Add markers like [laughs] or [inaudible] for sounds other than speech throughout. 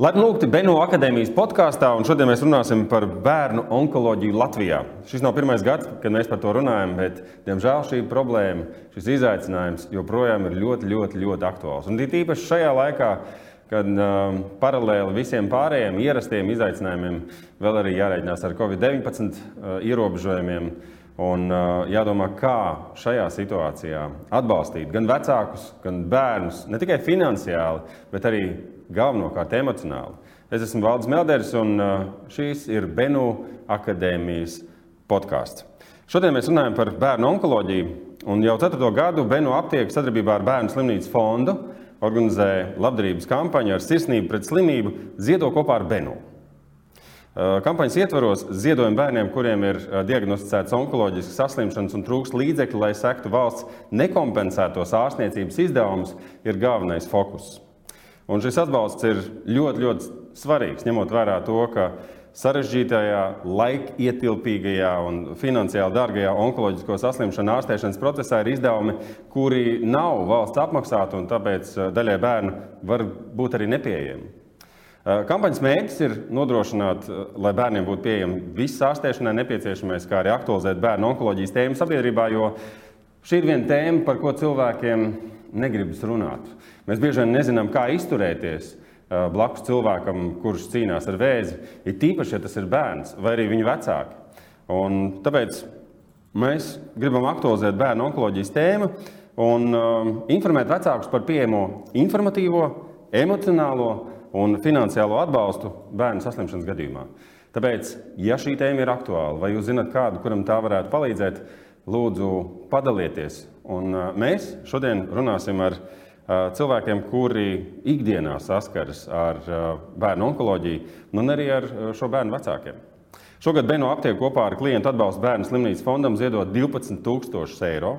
Laipni lūgti Benu akadēmijas podkāstā, un šodien mēs runāsim par bērnu onkoloģiju Latvijā. Šis nav pirmais gads, kad mēs par to runājam, bet, diemžēl, šī problēma, šis izaicinājums joprojām ir ļoti, ļoti, ļoti aktuāls. Un tīpaši šajā laikā, kad uh, paralēli visiem pārējiem ierastiem izaicinājumiem vēl arī jārēķinās ar Covid-19 uh, ierobežojumiem. Un uh, jādomā, kā šajā situācijā atbalstīt gan vecākus, gan bērnus, ne tikai finansiāli, bet arī galvenokārt emocionāli. Es esmu Valdis Melders, un uh, šīs ir Benu akadēmijas podkāsts. Šodien mēs runājam par bērnu onkoloģiju. Un jau ceturto gadu Benu aptiekta sadarbībā ar Bērnu slimnīcas fondu organizē labdarības kampaņu ar sirsnību pret slimību Ziedo kopā ar Benu. Uh, kampaņas ietvaros ziedojumi bērniem, kuriem ir uh, diagnosticēts onkoloģisks saslimšanas un trūkst līdzekļu, lai sektu valsts nekompensētos ārstniecības izdevumus, ir galvenais fokus. Un šis atbalsts ir ļoti, ļoti svarīgs, ņemot vērā to, ka sarežģītajā, laikietilpīgajā un finansiāli dārgajā onkoloģisko saslimšanu ārstēšanas procesā ir izdevumi, kuri nav valsts apmaksāti un tāpēc eh, daļai bērnu var būt arī nepieejami. Eh, kampaņas mērķis ir nodrošināt, eh, lai bērniem būtu pieejami viss ārstēšanai nepieciešamais, kā arī aktualizēt bērnu onkoloģijas tēmu sabiedrībā, jo šī ir viena tēma, par ko cilvēkiem negribas runāt. Mēs bieži vien nezinām, kā izturēties blakus cilvēkam, kurš cīnās ar vēzi. Ir tīpaši, ja tas ir bērns vai arī viņa vecāki. Un tāpēc mēs gribam aktualizēt bērnu onkoloģijas tēmu un um, informēt vecākus par pieejamo informatīvo, emocionālo un finansiālo atbalstu bērnu saslimšanas gadījumā. Tāpēc, ja šī tēma ir aktuāla, vai jūs zināt kādu, kuram tā varētu palīdzēt, lūdzu, padalieties. Un mēs šodien runāsim ar cilvēkiem, kuri ikdienā saskaras ar bērnu onkoloģiju, un arī ar šo bērnu vecākiem. Šogad Beno aptiek kopā ar klientu atbalstu bērnu slimnīcas fondam ziedot 12,000 eiro.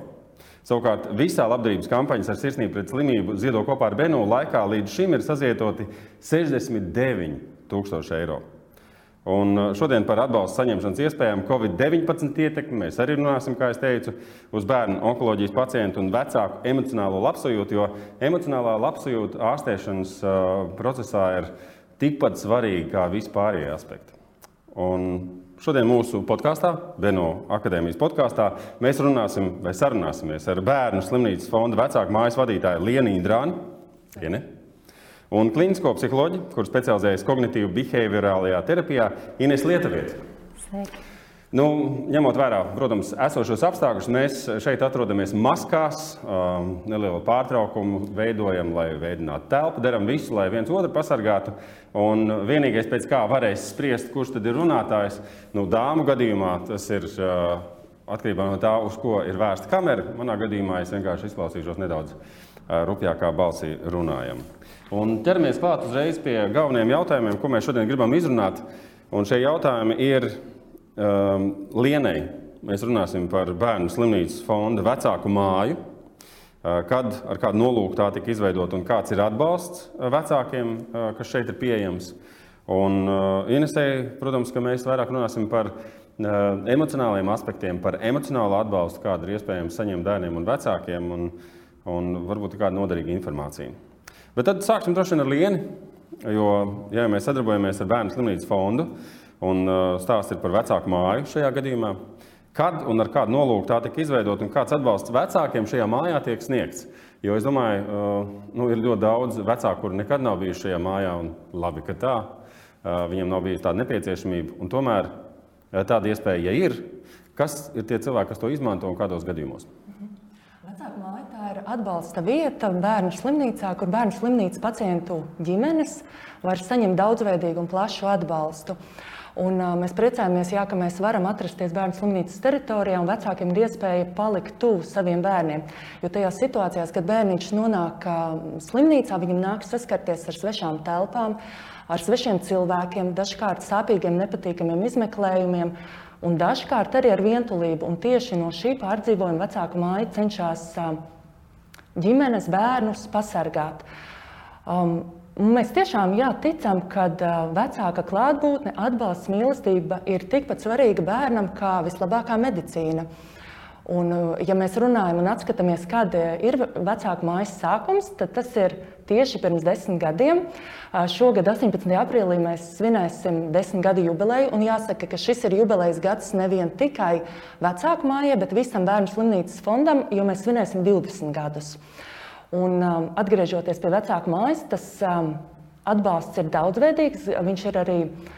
Savukārt visā labdarības kampaņas ar sirsnību pret slimību ziedo kopā ar Beno laikā līdz šim ir sazietoti 69,000 eiro. Un uh, šodien par atbalstu saņemšanas iespējām Covid-19 ietekmi mēs arī runāsim, kā jau teicu, uz bērnu onkoloģijas pacientu un vecāku emocionālo labsajūtu, jo emocionālā labsajūta ārstēšanas uh, procesā ir tikpat svarīga kā vispārējie aspekti. Un šodien mūsu podkāstā, Beno akadēmijas podkāstā, mēs runāsim vai sarunāsimies ar Bērnu slimnīcas fonda vecāku mājas vadītāju Lienu Indrānu. Liene un klinisko psiholoģiju, kur specializējas kognitīvi behaviorālajā terapijā, Ines Lietuvieta. Nu, ņemot vērā, protams, esošos apstākļus, mēs šeit atrodamies maskās, um, nelielu pārtraukumu veidojam, lai veidinātu telpu, darām visu, lai viens otru pasargātu. Un vienīgais, pēc kā varēs spriest, kurš tad ir runātājs, nu, dāmu gadījumā tas ir uh, atkarībā no tā, uz ko ir vērsta kamera. Manā gadījumā es vienkārši izklausīšos nedaudz uh, rupjākā balsī runājam. Un ķeramies klāt uzreiz pie galvenajiem jautājumiem, ko mēs šodien gribam izrunāt. Un šie jautājumi ir um, Lienai. Mēs runāsim par bērnu slimnīcas fonda vecāku māju, uh, kad ar kādu nolūku tā tika izveidota un kāds ir atbalsts uh, vecākiem, uh, kas šeit ir pieejams. Un uh, Inesēji, protams, ka mēs vairāk runāsim par uh, emocionāliem aspektiem, par emocionālu atbalstu, kādu ir iespējams saņemt bērniem un vecākiem, un, un varbūt kāda noderīga informācija. Bet tad sāksim droši vien ar lieni. Jo, ja mēs sadarbojamies ar Bērnu slimnīcas fondu, un uh, stāsts ir par vecāku māju šajā gadījumā, kad un ar kādu nolūku tā tika izveidota un kāds atbalsts vecākiem šajā mājā tiek sniegts. Jo es domāju, uh, nu, ir ļoti daudz vecāku, kuri nekad nav bijuši šajā mājā, un labi, ka tā. Uh, viņiem nav bijusi tāda nepieciešamība. Un tomēr tāda iespēja, ja ir, kas ir tie cilvēki, kas to izmanto un kādos gadījumos? Vecāku tā ir atbalsta vieta bērnu slimnīcā, kur bērnu slimnīcas pacientu ģimenes var saņemt daudzveidīgu un plašu atbalstu. Un, uh, mēs priecājamies, jā, ka mēs varam atrasties bērnu slimnīcas teritorijā un vecākiem ir iespēja palikt tuvu saviem bērniem. Jo tajās situācijās, kad bērniņš nonāk uh, slimnīcā, viņam nāk saskarties ar svešām telpām, ar svešiem cilvēkiem, dažkārt sāpīgiem, nepatīkamiem izmeklējumiem. Un dažkārt arī ar vientulību. Un tieši no šī pārdzīvojuma vecāku māja cenšas ģimenes bērnus pasargāt. Um, mēs tiešām jā, ticam, ka uh, vecāka klātbūtne, atbalsts, mīlestība ir tikpat svarīga bērnam kā vislabākā medicīna. Un, ja mēs runājam un atskatāmies, kad ir vecāku mājas sākums, tad tas ir tieši pirms desmit gadiem. Šogad, 18. aprīlī, mēs svinēsim desmit gadu jubileju. Jāsaka, ka šis ir jubilejas gads nevien tikai vecāku mājai, bet visam bērnu slimnīcas fondam, jo mēs svinēsim 20 gadus. Un, atgriežoties pie vecāku mājas, tas Atbalsts ir daudzveidīgs, viņš ir arī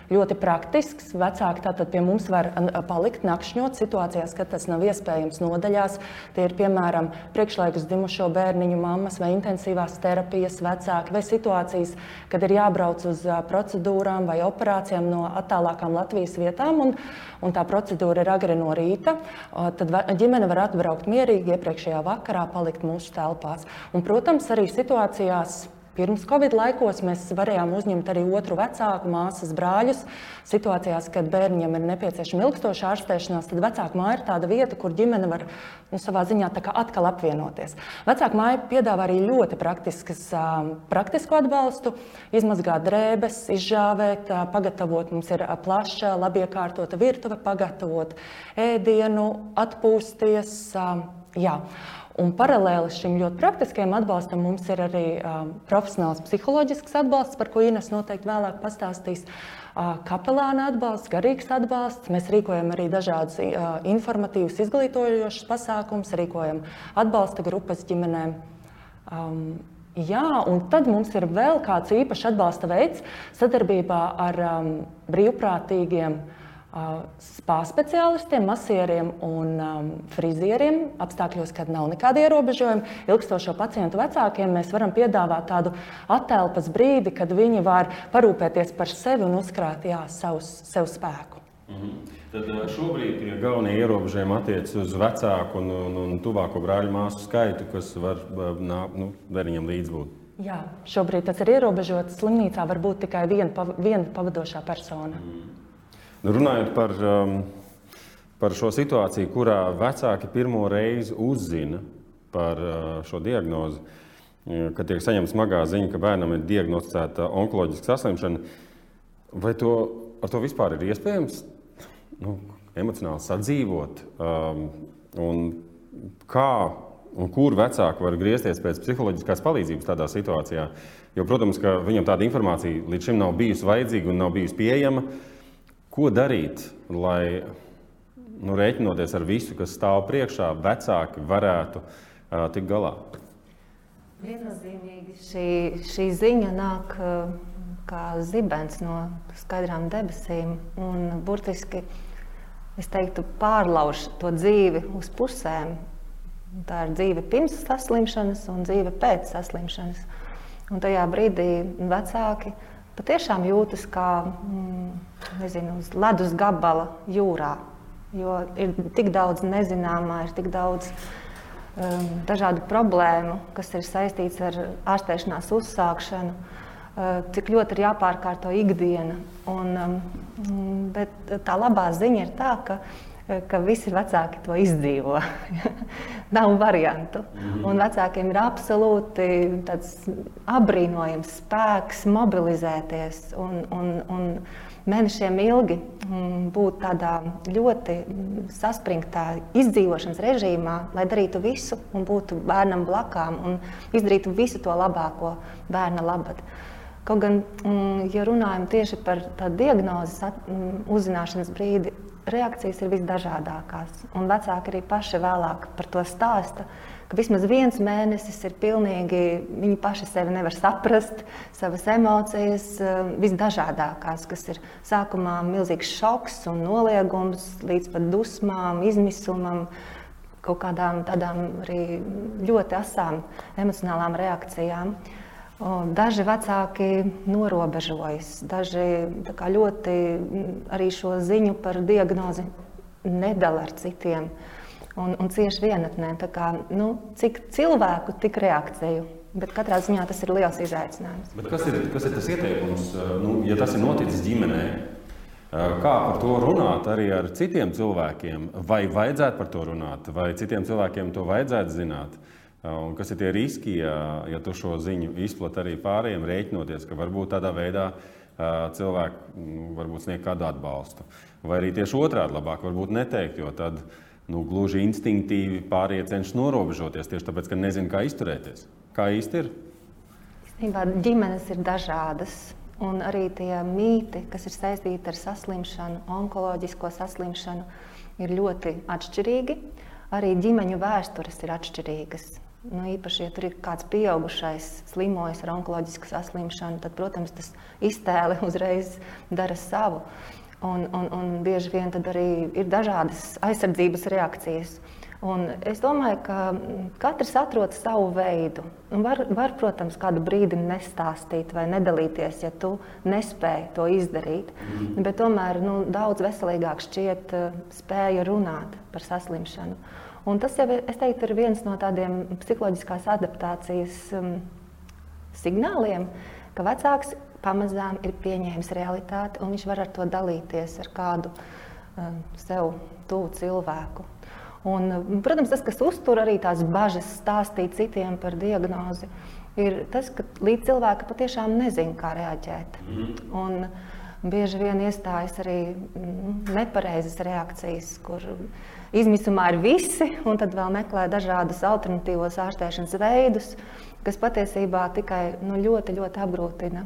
ļoti praktisks. Vecāki tātad pie mums var palikt nakšņot situācijās, kad tas nav iespējams nodaļās. Tie ir piemēram priekšlaikus dzimušo bērniņu mammas vai intensīvās terapijas vecāki vai situācijas, kad ir jābrauc uz procedūrām vai operācijām no attālākām Latvijas vietām. Un, un tā procedūra ir agri no rīta, tad ģimene var atbraukt mierīgi iepriekšējā vakarā, palikt mūsu telpās. Un, protams, arī situācijās, Pirms Covid laikos mēs varējām uzņemt arī otru vecāku, māsas, brāļus. Situācijās, kad bērniem ir nepieciešama ilgstoša ārstēšanās, tad vecāka māja ir tāda vieta, kur ģimene var nu, savā ziņā atkal apvienoties. Vecāka māja piedāvā arī ļoti praktisku atbalstu, izmazgāt drēbes, izžāvēt, pagatavot. Mums ir plaša, labi iekārtota virtuve, pagatavot ēdienu, atpūsties. Jā. Un paralēli šim ļoti praktiskajam atbalstam mums ir arī uh, profesionāls psiholoģisks atbalsts, par ko Ines noteikti vēlāk pastāstīs. Uh, kapelāna atbalsts, garīgs atbalsts. Mēs rīkojam arī dažādus uh, informatīvus, izglītojošus pasākumus, rīkojam atbalsta grupas ģimenēm. Um, Jā, un tad mums ir vēl kāds īpašs atbalsta veids sadarbībā ar um, brīvprātīgiem uh, spā speciālistiem, masieriem un um, frizieriem, apstākļos, kad nav nekāda ierobežojuma. Ilgstošo pacientu vecākiem mēs varam piedāvāt tādu attēlpas brīdi, kad viņi var parūpēties par sevi un uzkrāt jā, savus, sev spēku. Mhm. Tad šobrīd tie galvenie ierobežojumi attiecas uz vecāku un, un, un tuvāko brāļu māsu skaitu, kas var nu, viņam līdzbūt. Jā, šobrīd tas ir ierobežots. Slimnīcā var būt tikai viena, viena pavadošā persona. Mm. Runājot par, um, par šo situāciju, kurā vecāki pirmo reizi uzzina par uh, šo diagnozi, kad tiek saņemta smagā ziņa, ka bērnam ir diagnosticēta onkoloģiska saslimšana, vai to, ar to vispār ir iespējams nu, emocionāli sadzīvot? Um, kā un kur vecāki var griezties pēc psiholoģiskās palīdzības tādā situācijā? Jo, protams, ka viņam tāda informācija līdz šim nav bijusi vajadzīga un nav bijusi pieejama. Uh, Ko darīt, lai nu, rēķinoties ar visu, kas stāv priekšā, vecāki varētu uh, tikt galā? Viennozīmīgi šī, šī ziņa nāk uh, kā zibens no skaidrām debesīm un burtiski es teiktu, pārlauž to dzīvi uz pusēm. Tā ir dzīve pirms saslimšanas un dzīve pēc saslimšanas. Un tajā brīdī vecāki patiešām jūtas kā mm, nezinu, uz ledus gabala jūrā. Jo ir tik daudz nezināmā, ir tik daudz um, dažādu problēmu, kas ir saistīts ar ārstēšanās uzsākšanu, uh, cik ļoti ir jāpārkārto ikdiena. Un, um, bet tā labā ziņa ir tā, ka ka visi vecāki to izdzīvo. [laughs] Nav variantu. Mhm. Un vecākiem ir absolūti apbrīnojams spēks mobilizēties un, un, un mēnešiem ilgi mm, būt tādā ļoti saspringtā izdzīvošanas režīmā, lai darītu visu un būtu bērnam blakām un izdarītu visu to labāko bērna labad. Kaut gan, mm, ja runājam tieši par tādu diagnozes mm, uzzināšanas brīdi, reakcijas ir visdažādākās. Un vecāki arī paši vēlāk par to stāsta, ka vismaz viens mēnesis ir pilnīgi, viņi paši sevi nevar saprast, savas emocijas eh, visdažādākās, kas ir sākumā milzīgs šoks un noliegums līdz pat dusmām, izmisumam, kaut kādām tādām arī ļoti asām emocionālām reakcijām. Daži vecāki norobežojas, daži ļoti arī šo ziņu par diagnozi nedala ar citiem un, un cieši vienatnē. Kā, nu, cik cilvēku, tik reakciju. Bet katrā ziņā tas ir liels izaicinājums. Bet kas ir, kas ir tas ieteikums, nu, ja tas ir noticis ģimenē? Kā par to runāt arī ar citiem cilvēkiem? Vai vajadzētu par to runāt, vai citiem cilvēkiem to vajadzētu zināt? Un kas ir tie riski, ja, ja tu šo ziņu izplat arī pārējiem, rēķinoties, ka varbūt tādā veidā cilvēki nu, varbūt sniegt kādu atbalstu. Vai arī tieši otrādi labāk varbūt neteikt, jo tad nu, gluži instinktīvi pārējie cenšas norobežoties tieši tāpēc, ka nezinu, kā izturēties. Kā īsti ir? Īstenībā ģimenes ir dažādas. Un arī tie mīti, kas ir saistīti ar saslimšanu, onkoloģisko saslimšanu, ir ļoti atšķirīgi. Arī ģimeņu vēstures ir atšķirīgas. Nu, īpaši, ja tur ir kāds pieaugušais, slimojas ar onkoloģisku saslimšanu, tad, protams, tas iztēle [laughs] uzreiz dara savu. Un, un, un bieži vien arī ir dažādas aizsardzības reakcijas. Un es domāju, ka katrs atrod savu veidu. Var, var, protams, kādu brīdi nestāstīt vai nedalīties, ja tu nespēji to izdarīt. Mm. Bet tomēr nu, daudz veselīgāk šķiet uh, spēja runāt par saslimšanu. Un tas jau teiktu, ir viens no tādiem psiholoģiskās adaptācijas um, signāliem, ka vecāks pamazām ir pieņēmis realitāti un viņš var ar to dalīties ar kādu um, sev tuvu cilvēku. Un, protams, tas, kas uztur arī tās bažas, stāstīt citiem par diagnozi, ir tas, ka līdz cilvēki patiešām nezina, kā reaģēt. Mm. Un bieži vien iestājas arī mm, nepareizas reakcijas, kur izmisumā ir visi, un tad vēl meklē dažādus alternatīvos ārstēšanas veidus, kas patiesībā tikai nu, ļoti, ļoti apgrūtina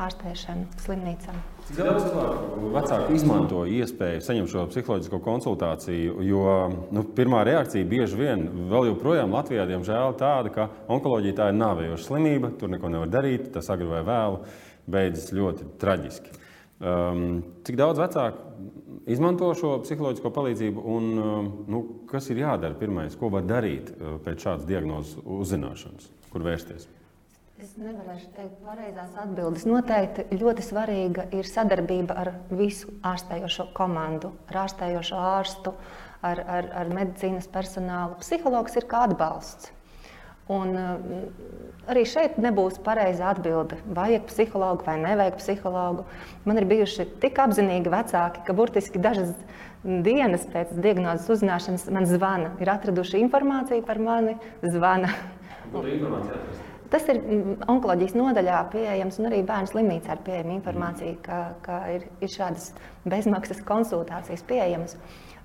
ārstēšanu slimnīcām. Cik daudz cilvēku vecāki izmanto iespēju saņemt šo psiholoģisko konsultāciju, jo nu, pirmā reakcija bieži vien vēl joprojām Latvijā, diemžēl, tāda, ka onkoloģija tā ir nāvējoša slimība, tur neko nevar darīt, tas agri vai vēlu beidzas ļoti traģiski. Um, cik daudz vecāku izmanto šo psiholoģisko palīdzību un um, nu, kas ir jādara pirmais, ko var darīt uh, pēc šādas diagnozes uzzināšanas, kur vērsties? Es nevarēšu teikt pareizās atbildes. Noteikti ļoti svarīga ir sadarbība ar visu ārstējošo komandu, ar ārstējošo ārstu, ar, ar, ar medicīnas personālu. Psihologs ir kā atbalsts. Un, uh, arī šeit nebūs pareiza atbilde. Vajag psihologu vai nevajag psihologu. Man ir bijuši tik apzinīgi vecāki, ka burtiski dažas dienas pēc diagnozes uzzināšanas man zvana. Ir atraduši informāciju par mani, zvana. Atrast? Tas ir mm, onkoloģijas nodaļā pieejams, un arī bērnu slimnīcā ir pieejama informācija, ka, ka ir, ir šādas bezmaksas konsultācijas pieejamas.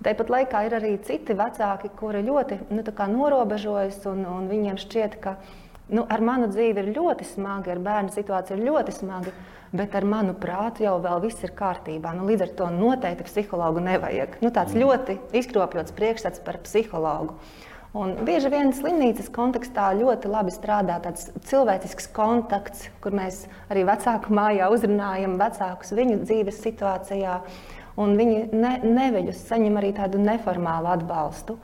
Tāpat laikā ir arī citi vecāki, kuri ļoti nu, norobežojas, un, un viņiem šķiet, ka nu, ar manu dzīvi ir ļoti smagi, ar bērnu situāciju ir ļoti smagi, bet ar manu prātu jau viss ir kārtībā. Nu, līdz ar to noteikti psihologu nevajag. Nu, tāds mm. ļoti izkropļots priekšstats par psihologu. Un bieži vien slimnīcas kontekstā ļoti labi strādā tāds cilvēcisks kontakts, kur mēs arī vecāku mājā uzrunājam vecākus viņu dzīves situācijā. Viņi ne, neveļus saņem arī tādu neformālu atbalstu,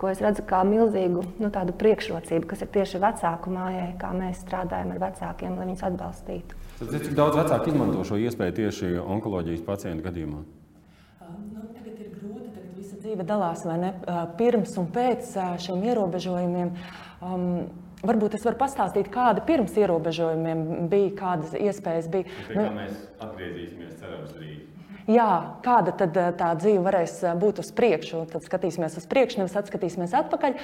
ko es redzu kā milzīgu nu, priekšrocību, kas ir tieši vecāku mājai, kā mēs strādājam ar vecākiem, lai viņus atbalstītu. Tad, cik daudz vecāku izmanto šo iespēju tieši onkoloģijas pacientu gadījumā? dzīve dalās ne, pirms un pēc šiem ierobežojumiem. Um, Varbūt es varu pastāstīt, kāda pirms ierobežojumiem bija, kādas iespējas bija. Kā nu, mēs atgriezīsimies, cerams, drīz. Jā, kāda tad tā dzīve varēs būt uz priekšu? Tad skatīsimies uz priekšu, nevis atskatīsimies atpakaļ.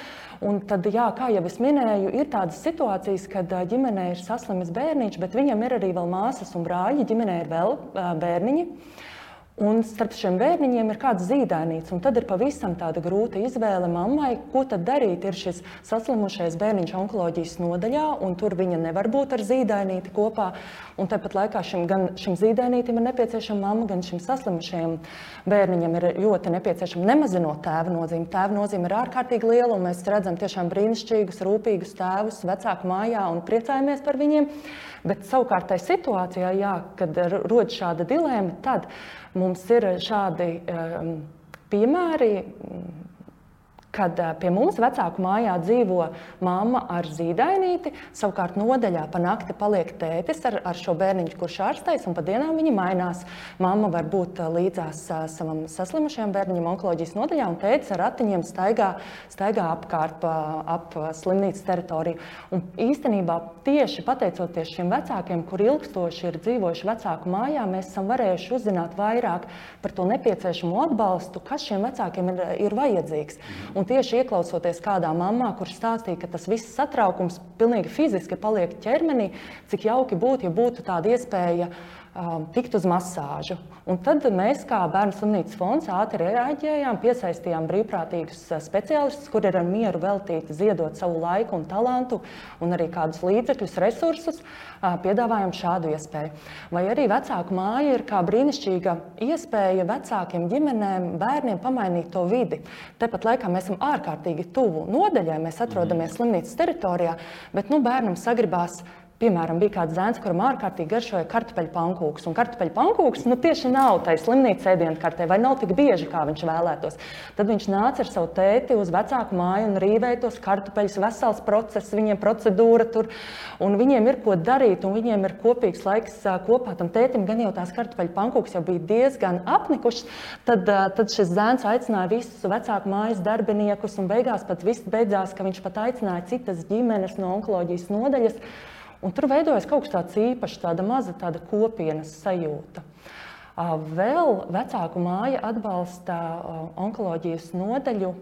Un tad, jā, kā jau es minēju, ir tādas situācijas, kad ģimenē ir saslimis bērniņš, bet viņam ir arī vēl māsas un brāļi. Ģimenē ir vēl bērniņi. Un starp šiem bērniņiem ir kāds zīdainīts. Tad ir pavisam tāda grūta izvēle mammai, ko tad darīt. Ir šis saslimušais bērniņš onkoloģijas nodaļā, un tur viņa nevar būt ar zīdainīti kopā. Un tāpat laikā šim, gan šim zīdainītim ir nepieciešama mamma, gan šim saslimušajam bērniņam ir ļoti nepieciešama nemazinot tēva nozīme. Tēva nozīme ir ārkārtīgi liela, un mēs redzam tiešām brīnišķīgus, rūpīgus tēvus vecāku mājā un priecājamies par viņiem. Bet savukārt tajā situācijā, jā, kad rodas šāda dilēma, tad mums ir šādi um, piemēri kad pie mums vecāku mājā dzīvo mamma ar zīdainīti, savukārt nodaļā pa nakti paliek tētis ar, ar šo bērniņu, kurš ārstējas, un pa dienām viņi mainās. Mamma var būt līdzās savam saslimušajam bērniņam onkoloģijas nodaļā, un tētis ar ratiņiem staigā, staigā apkārt pa, ap slimnīcas teritoriju. Un īstenībā tieši pateicoties šiem vecākiem, kur ilgstoši ir dzīvojuši vecāku mājā, mēs esam varējuši uzzināt vairāk par to nepieciešamo atbalstu, kas šiem vecākiem ir, ir vajadzīgs. Un tieši ieklausoties kādā mamā, kurš stāstīja, ka tas viss satraukums pilnīgi fiziski paliek ķermenī, cik jauki būtu, ja būtu tāda iespēja um, tikt uz masāžu. Un tad mēs, kā Bērnu slimnīcas fonds, ātri reaģējām, piesaistījām brīvprātīgus uh, speciālistus, kuri ir ar mieru veltīti ziedot savu laiku un talantu, un arī kādus līdzekļus, resursus, uh, piedāvājam šādu iespēju. Vai arī vecāku māja ir kā brīnišķīga iespēja vecākiem, ģimenēm, bērniem pamainīt to vidi. Tāpat laikā mēs esam ārkārtīgi tuvu nodaļai, mēs atrodamies slimnīcas teritorijā, bet nu, bērnam sagribās Piemēram, bija kāds zēns, kuram ārkārtīgi garšoja kartupeļu pankūks. Un kartupeļu pankūks nu, tieši nav tai slimnīcas ēdienkartē, vai nav tik bieži, kā viņš vēlētos. Tad viņš nāca ar savu tēti uz vecāku māju un rīvēja tos kartupeļus. Vesels process, viņiem procedūra tur, un viņiem ir ko darīt, un viņiem ir kopīgs laiks kopā. Tam tētim gan jau tās kartupeļu pankūks jau bija diezgan apnikušas. Tad, tad šis zēns aicināja visus vecāku mājas darbiniekus, un beigās pat viss beidzās, ka viņš pat aicināja citas ģimenes no onkoloģijas nodaļas. Un tur veidojas kaut kas tāds īpašs, tāda maza tāda kopienas sajūta. Vēl vecāku māja atbalsta onkoloģijas nodaļu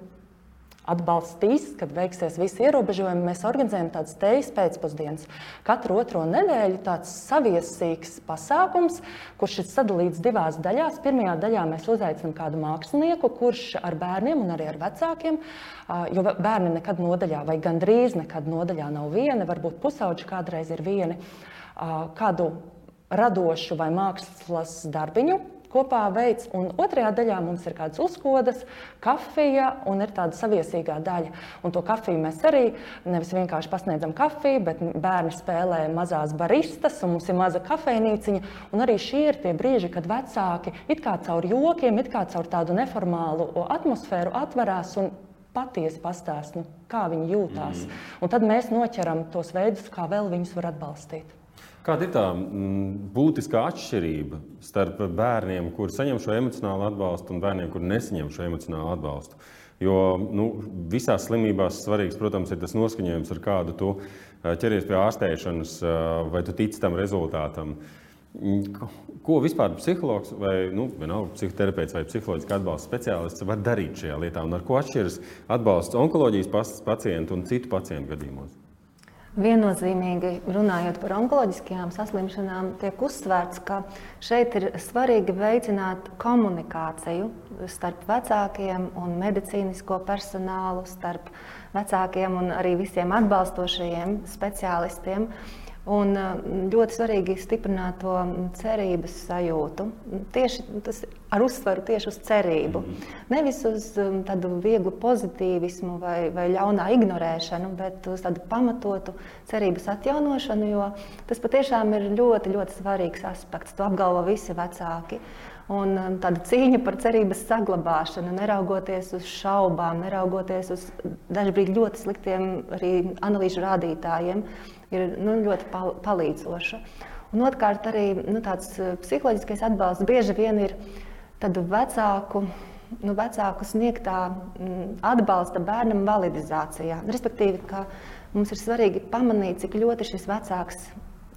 atbalstīs, kad beigsies visi ierobežojumi, mēs organizējam tādas teijas pēcpusdienas. Katru otro nedēļu tāds saviesīgs pasākums, kurš ir sadalīts divās daļās. Pirmajā daļā mēs uzaicinām kādu mākslinieku, kurš ar bērniem un arī ar vecākiem, jo bērni nekad nodaļā vai gandrīz nekad nodaļā nav viena, varbūt pusauģi kādreiz ir vieni, kādu radošu vai mākslas darbiņu kopā veids. Un otrajā daļā mums ir kādas uzkodas, kafija un ir tāda saviesīgā daļa. Un to kafiju mēs arī nevis vienkārši pasniedzam kafiju, bet bērni spēlē mazās baristas, un mums ir maza kafejnīciņa. Un arī šie ir tie brīži, kad vecāki it kā caur jokiem, it kā caur tādu neformālu atmosfēru atverās un patiesi pastāst, nu, kā viņi jūtās. Mm. Un tad mēs noķeram tos veidus, kā vēl viņus var atbalstīt. Kāda ir tā mm, būtiskā atšķirība starp bērniem, kuriem saņem šo emocionālu atbalstu, un bērniem, kuriem nesaņem šo emocionālu atbalstu? Jo nu, visās slimībās svarīgs, protams, ir tas noskaņojums, ar kādu tu eh, ķeries pie ārstēšanas, eh, vai tu tici tam rezultātam. Mm, ko vispār psihologs vai nu, vienalga, psihoterapeits vai psiholoģiski atbalsta speciālists var darīt šajā lietā? Un ar ko atšķiras atbalsts onkoloģijas pacientu un citu pacientu gadījumos? Viennozīmīgi runājot par onkoloģiskajām saslimšanām, tiek uzsvērts, ka šeit ir svarīgi veicināt komunikāciju starp vecākiem un medicīnisko personālu, starp vecākiem un arī visiem atbalstošajiem speciālistiem. Un ļoti svarīgi stiprināt to cerības sajūtu. Tieši tas ar uzsvaru tieši uz cerību. Nevis uz tādu vieglu pozitīvismu vai, vai ļaunā ignorēšanu, bet uz tādu pamatotu cerības atjaunošanu, jo tas patiešām ir ļoti, ļoti svarīgs aspekts. To apgalvo visi vecāki. Un tāda cīņa par cerības saglabāšanu, neraugoties uz šaubām, neraugoties uz dažkārt ļoti sliktiem arī analīžu rādītājiem, ir nu, ļoti pal palīdzoša. Un otrkārt, arī nu, tāds eh, psiholoģiskais atbalsts bieži vien ir vecāku. Nu, vecāku sniegtā mm, atbalsta bērnam validizācijā. Respektīvi, ka mums ir svarīgi pamanīt, cik ļoti šis vecāks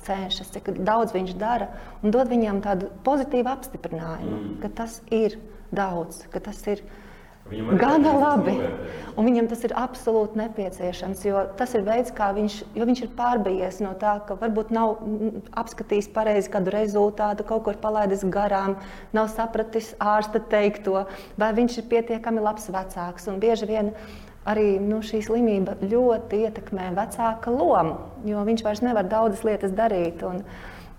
cenšas, cik daudz viņš dara, un dod viņam tādu pozitīvu apstiprinājumu, mm. ka tas ir daudz, ka tas ir Gana labi. Un viņam tas ir absolūti nepieciešams, jo tas ir veids, kā viņš, viņš ir pārbijies no tā, ka varbūt nav apskatījis pareizi kādu rezultātu, kaut ko ir palaidis garām, nav sapratis ārsta teikto, vai viņš ir pietiekami labs vecāks. Un bieži vien arī nu, šī slimība ļoti ietekmē vecāka lomu, jo viņš vairs nevar daudzas lietas darīt. Un,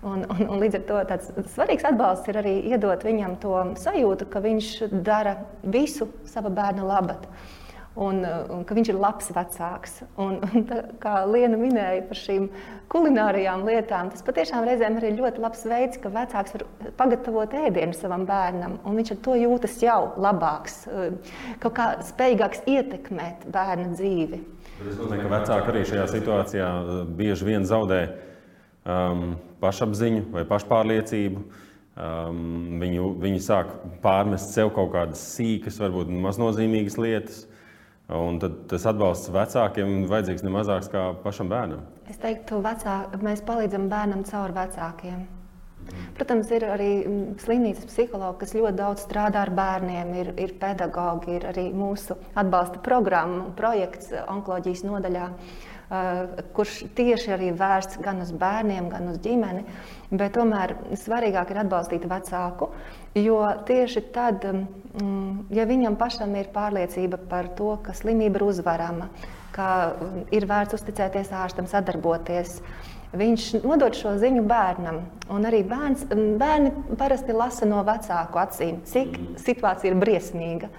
Un, un, un līdz ar to tāds svarīgs atbalsts ir arī iedot viņam to sajūtu, ka viņš dara visu sava bērna labad. Un, un ka viņš ir labs vecāks. Un, un tā, kā Liena minēja par šīm kulinārijām lietām, tas patiešām reizēm ir ļoti labs veids, ka vecāks var pagatavot ēdienu savam bērnam, un viņš ar to jūtas jau labāks, kaut kā spējīgāks ietekmēt bērna dzīvi. Es domāju, ka vecāki arī šajā situācijā bieži vien zaudē um, pašapziņu vai pašpārliecību. Um, viņu, viņi sāk pārmest sev kaut kādas sīkas, varbūt maznozīmīgas lietas. Un tad tas atbalsts vecākiem ir vajadzīgs ne mazāks kā pašam bērnam. Es teiktu, ka mēs palīdzam bērnam caur vecākiem. Protams, ir arī mm, slimnīcas psihologi, kas ļoti daudz strādā ar bērniem, ir, ir pedagogi, ir arī mūsu atbalsta programma, projekts onkoloģijas nodaļā. Uh, kurš tieši arī vērsts gan uz bērniem, gan uz ģimeni. Bet tomēr svarīgāk ir atbalstīt vecāku, jo tieši tad, mm, ja viņam pašam ir pārliecība par to, ka slimība ir uzvarama, ka ir vērts uzticēties ārstam, sadarboties, viņš nodod šo ziņu bērnam. Un arī bērns, bērni parasti lasa no vecāku acīm, cik situācija ir briesmīga.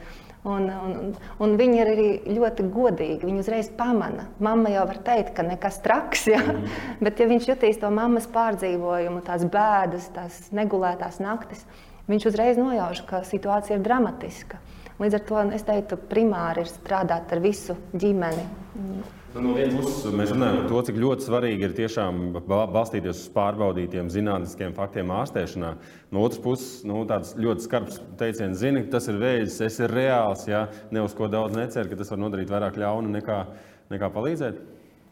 Un, un, un viņi ir arī ļoti godīgi. Viņi uzreiz pamana. Mama jau var teikt, ka nekas traks, ja? mm. [laughs] bet ja viņš jutīs to mammas pārdzīvojumu, tās bēdas, tās negulētās naktis, viņš uzreiz nojauš, ka situācija ir dramatiska. Līdz ar to es teiktu, primāri ir strādāt ar visu ģimeni. Nu, no vienas puses, mēs runājam par to, cik ļoti svarīgi ir tiešām balstīties uz pārbaudītiem zinātniskiem faktiem ārstēšanā. No otras puses, nu, tāds ļoti skarbs teiciens, zini, ka tas ir vējs, es esmu reāls, ja ne uz ko daudz necer, ka tas var nodarīt vairāk ļauna nekā, nekā palīdzēt.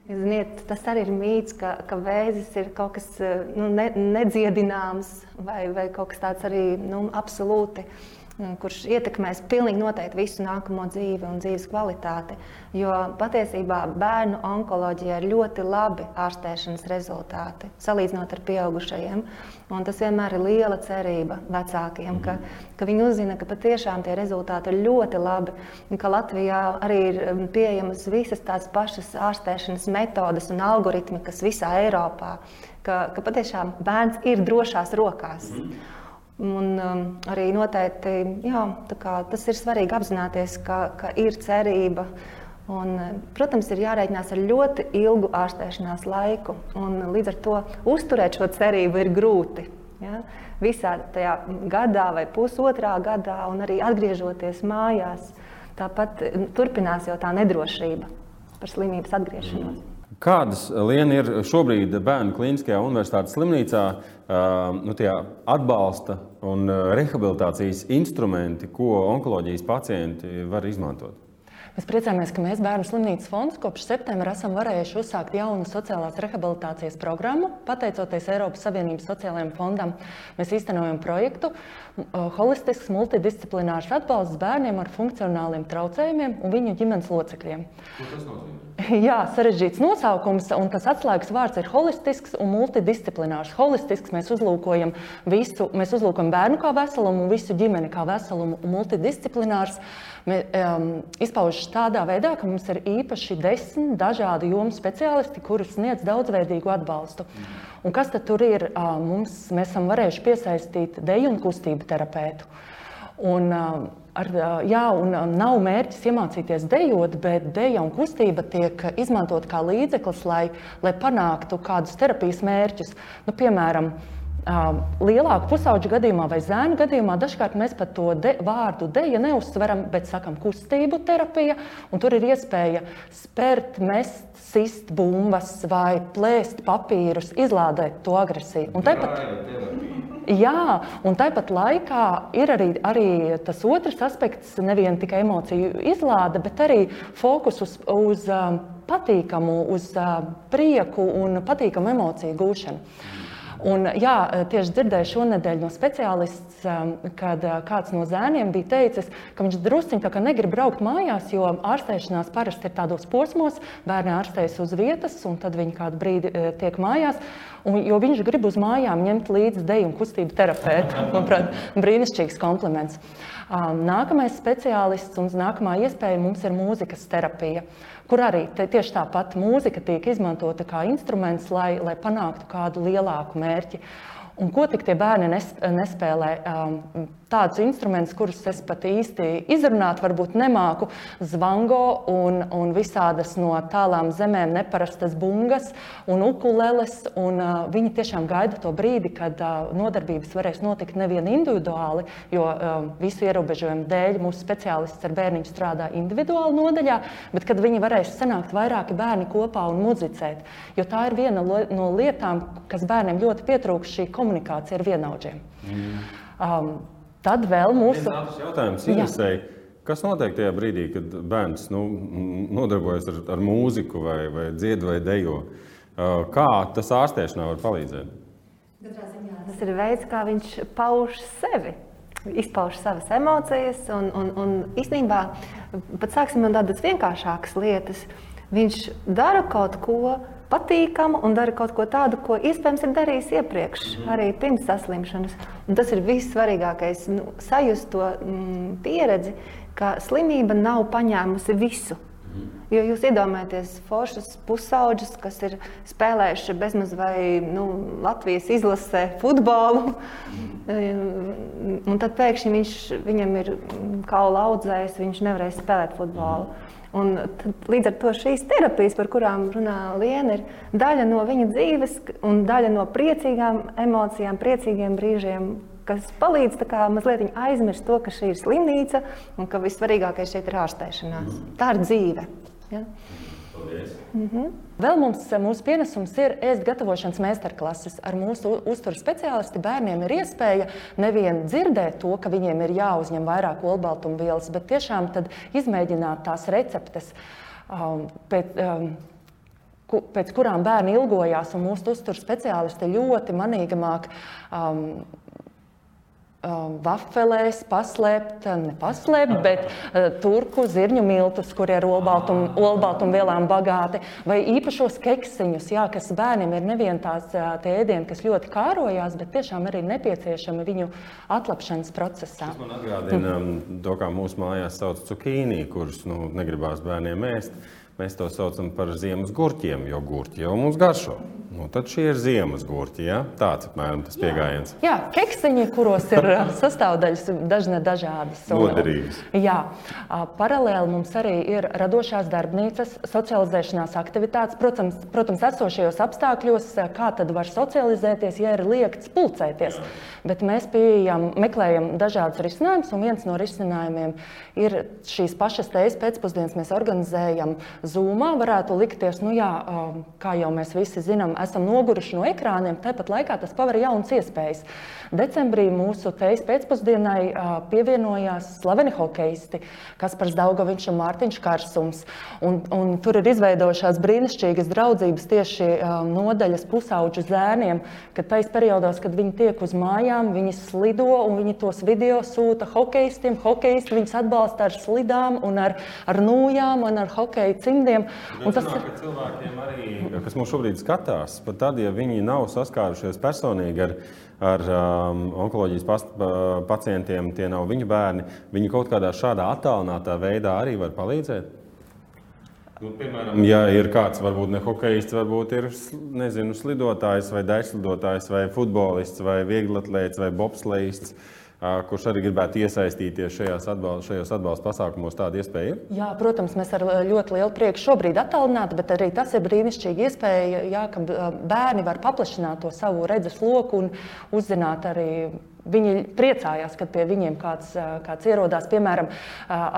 Ziniet, tas arī ir mīts, ka, ka vēzis ir kaut kas nu, ne, nedziedināms vai, vai kaut kas tāds arī nu, absolūti. Uh, kurš ietekmēs pilnīgi noteikti visu nākamo dzīvi un dzīves kvalitāti. Jo patiesībā bērnu onkoloģijā ir ļoti labi ārstēšanas rezultāti, salīdzinot ar pieaugušajiem. Un tas vienmēr ir liela cerība vecākiem, ka, ka viņi uzzina, ka patiešām tie rezultāti ir ļoti labi. Ka Latvijā arī ir um, pieejamas visas tās pašas ārstēšanas metodes un algoritmi, kas visā Eiropā, ka, ka patiešām bērns ir drošās rokās. Mm. Un, um, arī noteikti jā, tas ir svarīgi apzināties, ka, ka ir cerība. Un, protams, ir jārēķinās ar ļoti ilgu ārstēšanās laiku. Līdz ar to uzturēt šo cerību ir grūti. Ja? Visā tajā gadā vai pusotrā gadā, un arī atgriežoties mājās, tāpat turpinās jau tā nedrošība par slimības atgriešanos. Mm. Kādas liena ir šobrīd bērnu klīniskajā universitātes slimnīcā nu, atbalsta un rehabilitācijas instrumenti, ko onkoloģijas pacienti var izmantot? Mēs priecājamies, ka mēs Bērnu slimnīcas fonds kopš septembra esam varējuši uzsākt jaunu sociālās rehabilitācijas programmu. Pateicoties Eiropas Savienības sociālajiem fondam, mēs īstenojam projektu Holistisks multidisciplinārs atbalsts bērniem ar funkcionāliem traucējumiem un viņu ģimenes locekļiem. [laughs] Jā, sarežģīts nosaukums, un tas atslēgas vārds ir holistisks un multidisciplinārs. Holistisks mēs uzlūkojam visu, mēs uzlūkojam bērnu kā veselumu, visu ģimeni kā veselumu, un multidisciplinārs um, izpaužas tādā veidā, ka mums ir īpaši desmit dažādu jomu speciālisti, kurus sniedz daudzveidīgu atbalstu. Un kas tad ir? Mums, mēs esam varējuši piesaistīt deju un kustību terapeitu. Un, ar, jā, un nav mērķis iemācīties dejot, bet deja un kustība tiek izmantot kā līdzeklis, lai, lai panāktu kādus terapijas mērķus. Nu, piemēram, Lielāku pusauģu gadījumā vai zēnu gadījumā dažkārt mēs pat to de, vārdu deja neuzsveram, bet sakam kustību terapija. Tur ir iespēja spērt, mest, sist bumbas vai plēst papīrus, izlādēt to agresiju. Un tāpat, jā, un tāpat laikā ir arī, arī tas otrs aspekts, nevien tikai emociju izlāde, bet arī fokus uz, uz patīkamu, uz prieku un patīkamu emociju gūšanu. Un, jā, tieši dzirdēju šonadēļ no speciālists, um, kad uh, kāds no zēniem bija teicis, ka viņš drusciņā negrib braukt mājās, jo ārstēšanās parasti ir tādos posmos, bērni ārstējas uz vietas, un tad viņi kādu brīdi uh, tiek mājās. Un, jo viņš grib uz mājām ņemt līdzi deju un kustību terapeitu. [laughs] Manuprāt, brīnišķīgs kompliments. Um, nākamais speciālists un nākamā iespēja mums ir mūzikas terapija kur arī tieši tāpat mūzika tiek izmantota kā instruments, lai, lai panāktu kādu lielāku mērķi. Un ko tik tie bērni nespēlē? Um, tādus instrumentus, kurus es pat īsti izrunāt, varbūt nemāku. Zvango un, un visādas no tālām zemēm neparastas bungas un ukuleles. Un, uh, viņi tiešām gaida to brīdi, kad uh, nodarbības varēs notikt nevien individuāli, jo uh, visu ierobežojumu dēļ mūsu speciālists ar bērniņu strādā individuāli nodaļā, bet kad viņi varēs sanākt vairāki bērni kopā un muzicēt. Jo tā ir viena no lietām, kas bērniem ļoti pietrūkst, šī komunikācija ar vienaudžiem. Mm. Um, Tad vēl mūsu jautājums interesēja. Kas notiek tajā brīdī, kad bērns nu, nodarbojas ar, ar mūziku, vai, vai dziedā, vai dejo? Uh, kā tas ārstēšanā var palīdzēt? Tas ir veids, kā viņš pauž sevi, izpauž savas emocijas. Un, un, un īstenībā pat sāksim no tādas vienkāršākas lietas. Viņš dara kaut ko patīkamu un dara kaut ko tādu, ko iespējams ir darījis iepriekš, arī pirms saslimšanas. Un tas ir vissvarīgākais nu, - sajust to mm, pieredzi, ka slimība nav paņēmusi visu. Jo jūs iedomājaties foršas pusauģus, kas ir spēlējuši bezmaz vai nu, Latvijas izlasē futbolu. Un tad pēkšņi viņš, viņam ir kaula audzējs, viņš nevarēs spēlēt futbolu. Un tad, līdz ar to šīs terapijas, par kurām runā Liena, ir daļa no viņa dzīves un daļa no priecīgām emocijām, priecīgiem brīžiem, kas palīdz kā, mazliet aizmirst to, ka šī ir slimnīca un ka vissvarīgākais šeit ir ārstēšanās. Tā ir dzīve. Ja? Mm -hmm. Vēl mums, mūsu pienesums ir ēst gatavošanas meistarklases. Ar mūsu uzturu speciālisti bērniem ir iespēja nevien dzirdēt to, ka viņiem ir jāuzņem vairāk olbaltumvielas, bet tiešām izmēģināt tās receptes. Um, pēc, um, pēc kurām bērni ilgojās, un mūsu uzturu speciālisti ļoti um, Um, vafelēs paslēpt, ne paslēpt, bet uh, turku zirņu miltus, kur ir olbaltumvielām bagāti, vai īpašos keksiņus, jā, kas bērniem ir nevien tās uh, ēdieni, kas ļoti kārojās, bet tiešām arī nepieciešami viņu atlapšanas procesā. Tas man atgādina um, to, kā mūsu mājās sauc cukīnī, kurus nu, negribās bērniem ēst. Mēs to saucam par ziemas gurķiem, jo gurķi jau mums garšo. Nu, tad šie ir ziemas gurķi. Ja? Tāds apmēram tas pieejams. Jā, jā keksiņi, kuros ir [laughs] sastāvdaļas dažne dažādas. Noderīgas. Jā, paralēli mums arī ir radošās darbnīcas, socializēšanās aktivitātes. Protams, protams esošajos apstākļos, kā tad var socializēties, ja ir liekts pulcēties. Jā. Bet mēs pieejam, meklējam dažādus risinājumus, un viens no risinājumiem ir šīs pašas teijas pēcpusdienas mēs organizējam Zoomā varētu likties, nu jā, kā jau mēs visi zinām, esam noguruši no ekrāniem, tāpat laikā tas paver jaunas iespējas. Decembrī mūsu teijas pēcpusdienai pievienojās slaveni hokeisti, Kaspars Daugaviņš un Mārtiņš Karsums. Un, un tur ir izveidojušās brīnišķīgas draudzības tieši nodaļas pusauģu zēniem, kad tais periodos, kad viņi tiek uz mājām, viņi slido un viņi tos video sūta hokeistiem. Hokeisti viņus atbalsta ar slidām un ar, ar nūjām un ar hokeja cimdiem. Un tas ir cilvēkiem arī, kas mums šobrīd skatās, pat tad, ja viņi nav saskārušies personīgi ar ar um, onkoloģijas past, pacientiem, tie nav viņu bērni. Viņi kaut kādā šādā attālinātā veidā arī var palīdzēt. Nu, piemēram, ja ir kāds, varbūt ne hokeists, varbūt ir nezinu, slidotājs, vai daļslidotājs, vai futbolists, vai vieglatlēts, vai bobslēgs kurš arī gribētu iesaistīties atbalst, šajos atbalsta pasākumos, tāda iespēja ir? Jā, protams, mēs ar ļoti lielu prieku šobrīd attālināti, bet arī tas ir brīnišķīgi iespēja, jā, ka bērni var paplašināt to savu redzes loku un uzzināt arī Viņi priecājās, kad pie viņiem kāds, kāds ierodās. Piemēram,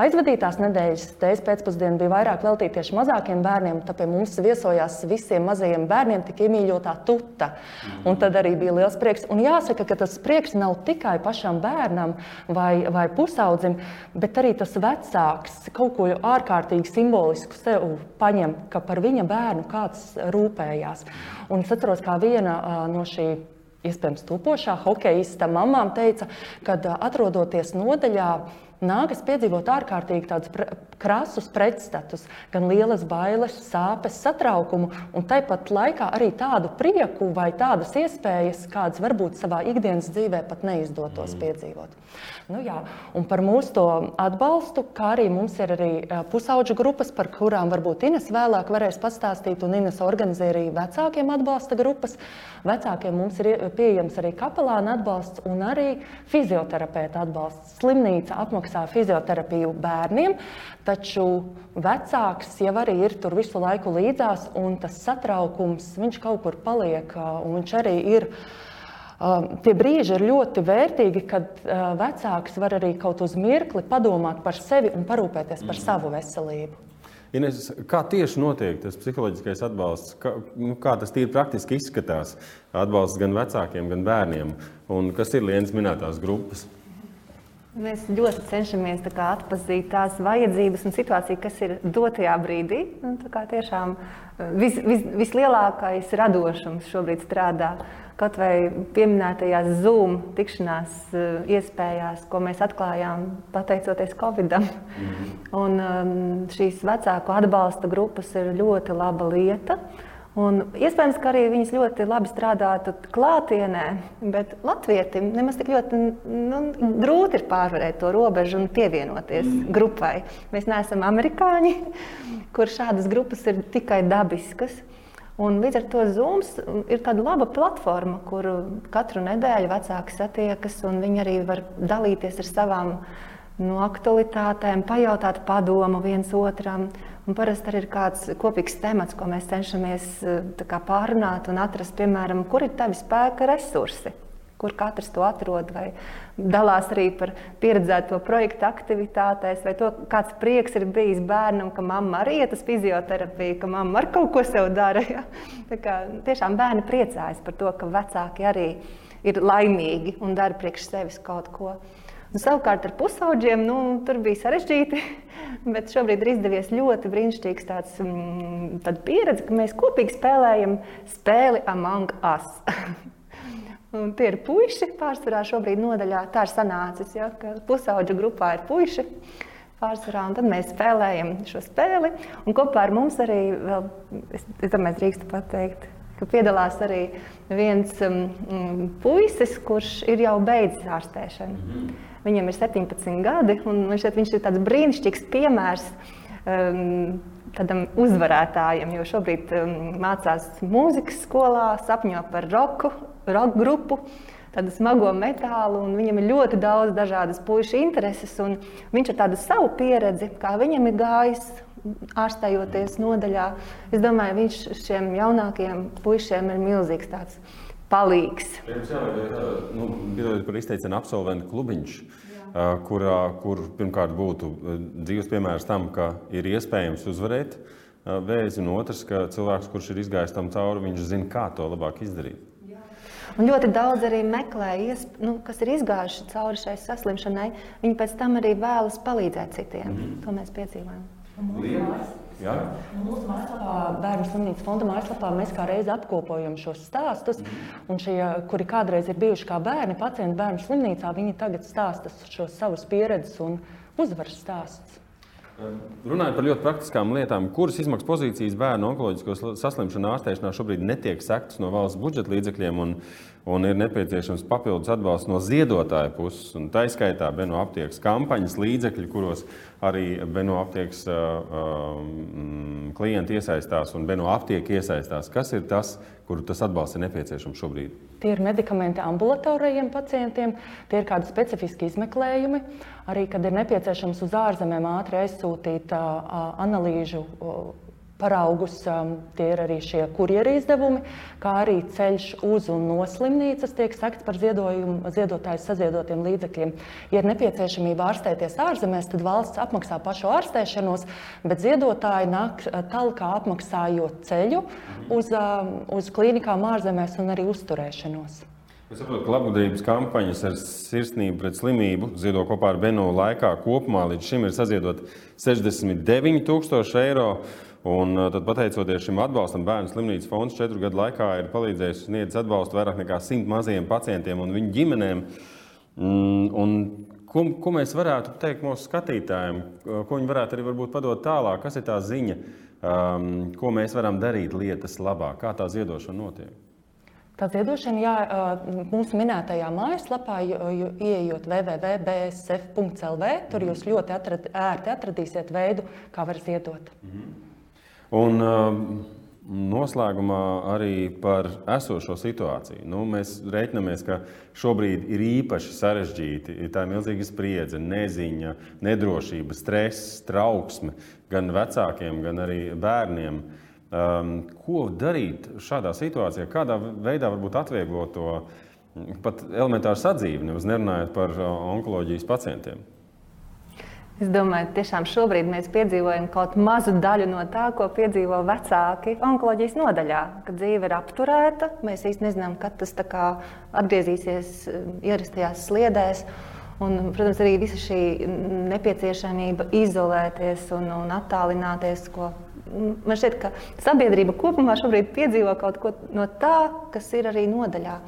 aizvadītās nedēļas tējas pēcpusdiena bija vairāk veltīta tieši mazākiem bērniem. Tāpēc mums viesojās visiem mazajiem bērniem tik iemīļotā tuta. Un tad arī bija liels prieks. Un jāsaka, ka tas prieks nav tikai pašam bērnam vai, vai pusaudzim, bet arī tas vecāks kaut ko ārkārtīgi simbolisku sev paņem, ka par viņa bērnu kāds rūpējās. Un es atceros, kā viena no šīm iespējams, topošā hokeja mamām teica, ka atrodoties nodaļā, nākas piedzīvot ārkārtīgi tādus pre krasus pretstatus, gan lielas bailes, sāpes, satraukumu, un tāpat laikā arī tādu prieku vai tādas iespējas, kādas varbūt savā ikdienas dzīvē pat neizdotos mm. piedzīvot. Nu, jā, un par mūsu atbalstu, kā arī mums ir arī pusauģu grupas, par kurām varbūt Ines vēlāk varēs pastāstīt, un Ines organizē arī vecākiem atbalsta grupas. Vecākiem mums ir pieejams arī kapelāna atbalsts un arī fizioterapeita atbalsts. Slimnīca apmaksā fizioterapiju bērniem, taču vecāks jau arī ir tur visu laiku līdzās, un tas satraukums, viņš kaut kur paliek, un viņš arī ir Tie brīži ir ļoti vērtīgi, kad vecāks var arī kaut uz mirkli padomāt par sevi un parūpēties par mm. savu veselību. Ines, kā tieši notiek tas psiholoģiskais atbalsts? Kā, nu, kā tas tīri praktiski izskatās? Atbalsts gan vecākiem, gan bērniem. Un kas ir Lienas minētās grupas? Mēs ļoti cenšamies tā atpazīt tās vajadzības un situāciju, kas ir dotajā brīdī. Un, tiešām vis, vis, vislielākais radošums šobrīd strādā kaut vai pieminētajās Zoom tikšanās iespējās, ko mēs atklājām pateicoties Covidam. Mm -hmm. Un, um, šīs vecāku atbalsta grupas ir ļoti laba lieta. Un iespējams, ka arī viņas ļoti labi strādātu klātienē, bet latvietim nemaz tik ļoti nu, grūti ir pārvarēt to robežu un pievienoties mm. grupai. Mēs neesam amerikāņi, kur šādas grupas ir tikai dabiskas. Un līdz ar to Zooms ir tāda laba platforma, kur katru nedēļu vecāki satiekas un viņi arī var dalīties ar savām no aktualitātēm, pajautāt padomu viens otram. Un parasti arī ir kāds kopīgs temats, ko mēs cenšamies kā, pārunāt un atrast, piemēram, kur ir tavi spēka resursi. Kur katrs to atrod, vai dalās arī par pieredzēto projektu aktivitātēs, vai to, kāds prieks ir bijis bērnam, ka mamma arī iet uz fizioterapiju, ka mamma ar kaut ko sev dara. Ja? Tā kā, tiešām bērni priecājas par to, ka vecāki arī ir laimīgi un dara priekš sevis kaut ko. Nu, savukārt ar pusaudžiem nu, tur bija sarežģīti, [laughs] bet šobrīd ir izdevies ļoti brīnišķīgs tāds, mm, pieredze, ka mēs kopīgi spēlējam spēli Among Us. [laughs] Un tie ir puiši pārsvarā šobrīd nodaļā. Tā ir sanācis, ja, ka pusaudžu grupā ir puiši pārsvarā, un tad mēs spēlējam šo spēli. Un kopā ar mums arī, vēl, es, es domāju, drīkstu pateikt, ka piedalās arī viens um, puisis, kurš ir jau beidzis ārstēšanu. Mm -hmm. Viņam ir 17 gadi, un šeit viņš ir tāds brīnišķīgs piemērs. Um, tādam uzvarētājam, jo šobrīd um, mācās mūzikas skolā, sapņo par roku, roka grupu, tādu smago metālu, un viņam ir ļoti daudz dažādas puikas intereses. Viņš ar tādu savu pieredzi, kā viņam ir gājis. Ārstējoties nodaļā, es domāju, viņš šiem jaunākajiem puišiem ir milzīgs tāds palīgs. Jā, nu, par izteicienu absolventu klubiņš, jā. kurā, kur pirmkārt būtu dzīves piemērs tam, ka ir iespējams uzvarēt vēzi, un otrs, ka cilvēks, kurš ir izgājis tam cauri, viņš zina, kā to labāk izdarīt. Un ļoti daudz arī meklē, nu, kas ir izgājuši cauri šai saslimšanai. Viņi pēc tam arī vēlas palīdzēt citiem. Mm -hmm. To mēs piedzīvojam. Ja? Mūsu mājaslapā, Bērnu slimnīcas fonda mājaslapā, mēs kā reizi apkopojam šos stāstus. Un šie, kuri kādreiz ir bijuši kā bērni, pacienti bērnu slimnīcā, viņi tagad stāsta šos savus pieredzes un uzvaras stāstus. Runājot par ļoti praktiskām lietām, kuras izmaksas pozīcijas bērnu onkoloģisko saslimšanu ārstēšanā šobrīd netiek sektas no valsts budžeta līdzekļiem, un, un ir nepieciešams papildus atbalsts no ziedotāja puses. Tā izskaitā Beno aptiekas kampaņas līdzekļi, kuros arī Beno aptiekas uh, um, klienti iesaistās un Beno aptieka iesaistās. Kas ir tas, kur tas atbalsts ir nepieciešams šobrīd? Tie ir medikamenti ambulatorajiem pacientiem, tie ir kādi specifiski izmeklējumi. Arī, kad ir nepieciešams uz ārzemēm ātri aizsūtīt analīžu paraugus, tie ir arī šie kurjeru izdevumi, kā arī ceļš uz un no slimnīcas tiek sekts par ziedotāju saziedotiem līdzekļiem. Ja ir nepieciešamība ārstēties ārzemēs, tad valsts apmaksā pašu ārstēšanos, bet ziedotāji nāk tālāk apmaksājot ceļu uz, uz klīnikām ārzemēs un arī uzturēšanos. Es saprotu, ka labdarības kampaņas ar sirsnību pret slimību ziedo kopā ar Benu laikā kopumā līdz šim ir saziedot 69,000 eiro. Un tad, pateicoties šim atbalstam, Bērnu slimnīcas fonds četru gadu laikā ir palīdzējis sniegt atbalstu vairāk nekā simt mazajiem pacientiem un viņu ģimenēm. Mm, un ko, ko mēs varētu teikt mūsu skatītājiem, ko viņi varētu arī padot tālāk, kas ir tā ziņa, um, ko mēs varam darīt lietas labā, kā tā ziedošana notiek? Tā ziedošana, jā, mūsu minētajā mājaslapā, ieejot www.bsf.lv, tur jūs ļoti atrad, ērti atradīsiet veidu, kā var ziedot. Mhm. Un, Noslēgumā arī par esošo situāciju. Nu, mēs reiķinamies, ka šobrīd ir īpaši sarežģīti. Tā ir milzīga spriedze, neziņa, nedrošība, stress, trauksme gan vecākiem, gan arī bērniem. Uh, Um, ko darīt šādā situācijā? Kādā veidā varbūt atvieglot to mm, pat elementāru sadzīvi, nevis nerunājot par uh, onkoloģijas pacientiem? Es domāju, ka tiešām šobrīd mēs piedzīvojam kaut mazu daļu no tā, ko piedzīvo vecāki onkoloģijas nodaļā. Kad dzīve ir apturēta, mēs īstenībā nezinām, kad tas atgriezīsies um, ierastajās sliedēs. Un, protams, arī visa šī nepieciešamība izolēties un, un attālināties, ko man šķiet, ka sabiedrība kopumā šobrīd piedzīvo kaut ko no tā, kas ir arī nodaļā.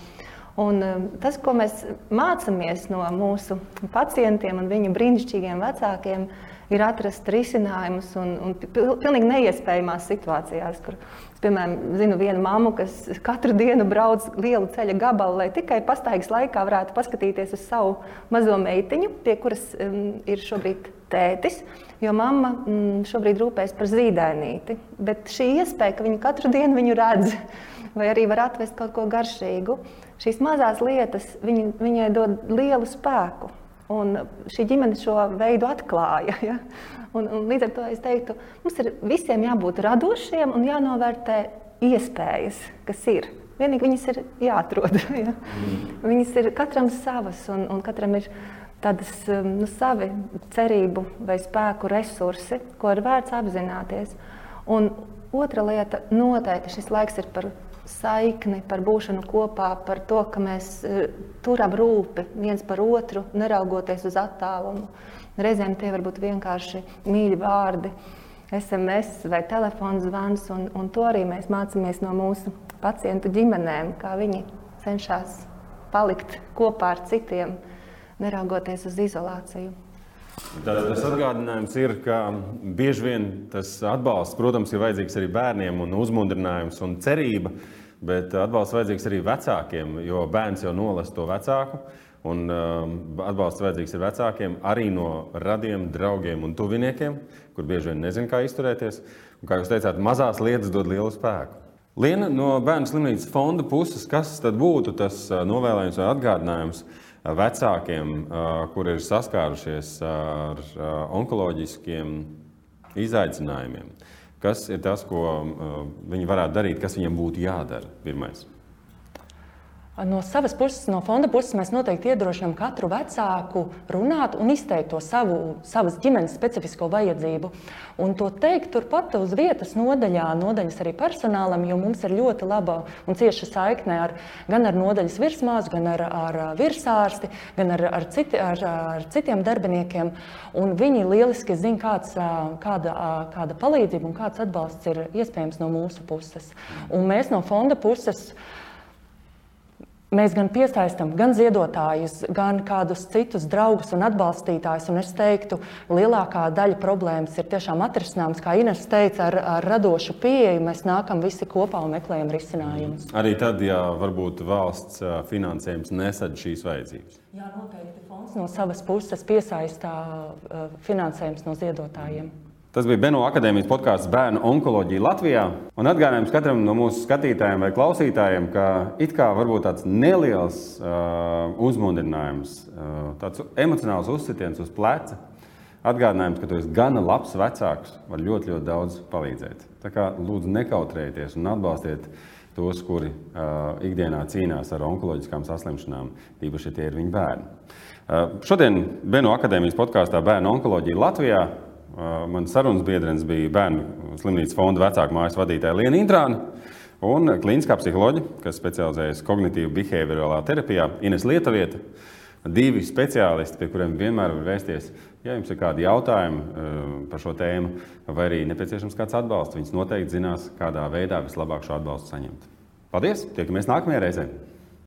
Un tas, ko mēs mācāmies no mūsu pacientiem un viņu brīnišķīgiem vecākiem, ir atrast risinājumus un, un pilnīgi neiespējamās situācijās, kur Es, piemēram, zinu vienu mammu, kas katru dienu brauc lielu ceļa gabalu, lai tikai pastaigas laikā varētu paskatīties uz savu mazo meitiņu, pie kuras um, ir šobrīd tētis. Jo mamma mm, šobrīd rūpējas par zīdainīti. Bet šī iespēja, ka viņa katru dienu viņu redz, vai arī var atvest kaut ko garšīgu, šīs mazās lietas viņu, viņai dod lielu spēku. Un šī ģimene šo veidu atklāja. Ja? Un, un līdz ar to es teiktu, mums ir visiem jābūt radošiem un jānovērtē iespējas, kas ir. Vienīgi viņas ir jāatrod. [laughs] Ja? Viņas ir katram savas, un, un katram ir tādas um, nu, savi cerību vai spēku resursi, ko ir vērts apzināties. Un otra lieta noteikti šis laiks ir par saikni, par būšanu kopā, par to, ka mēs uh, turam rūpi viens par otru, neraugoties uz attālumu. Reizēm tie var būt vienkārši mīļi vārdi, SMS vai telefona zvans, un, un to arī mēs mācāmies no mūsu pacientu ģimenēm, kā viņi cenšas palikt kopā ar citiem, neraugoties uz izolāciju. Tas, tas atgādinājums ir, ka bieži vien tas atbalsts, protams, ir vajadzīgs arī bērniem, un uzmundrinājums un cerība, bet atbalsts vajadzīgs arī vecākiem, jo bērns jau nolas to vecāku. Un um, atbalsts vajadzīgs ir vecākiem, arī no radiem, draugiem un tuviniekiem, kur bieži vien nezina, kā izturēties. Un, kā jūs teicāt, mazās lietas dod lielu spēku. Liena no bērnu slimnīcas fonda puses, kas tad būtu tas uh, novēlējums vai atgādinājums uh, vecākiem, kuri ir saskārušies ar onkoloģiskiem izaicinājumiem? Kas ir tas, ko viņi varētu darīt, kas viņiem būtu jādara pirmais? No savas puses, no fonda puses, mēs noteikti iedrošinām katru vecāku runāt un izteikt to savu, savas ģimenes specifisko vajadzību. Un to teikt turpat uz vietas nodaļā, nodaļas arī personālam, jo mums ir ļoti laba un cieša saikne ar, gan ar nodaļas virsmāsu, gan ar, ar virsārsti, gan ar, ar, citi, ar, ar citiem darbiniekiem. Un viņi lieliski zina, kāds, kāda, kāda palīdzība un kāds atbalsts ir iespējams no mūsu puses. Un mēs no fonda puses. Mēs gan piesaistām gan ziedotājus, gan kādus citus draugus un atbalstītājus. Un es teiktu, lielākā daļa problēmas ir tiešām atrisināmas. Kā Ines teica, ar, ar radošu pieeju mēs nākam visi kopā un meklējam risinājumus. Arī tad, ja varbūt valsts finansējums nesadz šīs vajadzības. Jā, noteikti fonds no savas puses piesaistā finansējums no ziedotājiem. Tas bija Beno akadēmijas podkāsts Bērnu onkoloģija Latvijā. Un atgādājums katram no mūsu skatītājiem vai klausītājiem, ka it kā varbūt tāds neliels uh, uzmundrinājums, uh, tāds emocionāls uzsitiens uz pleca, atgādinājums, ka tu esi gana labs vecāks, var ļoti, ļoti daudz palīdzēt. Tā kā lūdzu nekautrējieties un atbalstiet tos, kuri uh, ikdienā cīnās ar onkoloģiskām saslimšanām, īpaši, tie ir viņu bērni. Uh, šodien Beno akadēmijas podkāstā Bērnu onkoloģija Latvijā Mans sarunas biedrs bija bērnu slimnīcas fonda vecāku mājas vadītāja Liena Intrāna un klīniskā psiholoģija, kas specializējas kognitīvā behaviorālā terapijā, Ines Lietuvieta. Divi speciālisti, pie kuriem vienmēr var vēsties, ja jums ir kādi jautājumi par šo tēmu, vai arī nepieciešams kāds atbalsts. Viņas noteikti zinās, kādā veidā vislabāk šo atbalstu saņemt. Paldies! Tiekamies nākamajā reizē!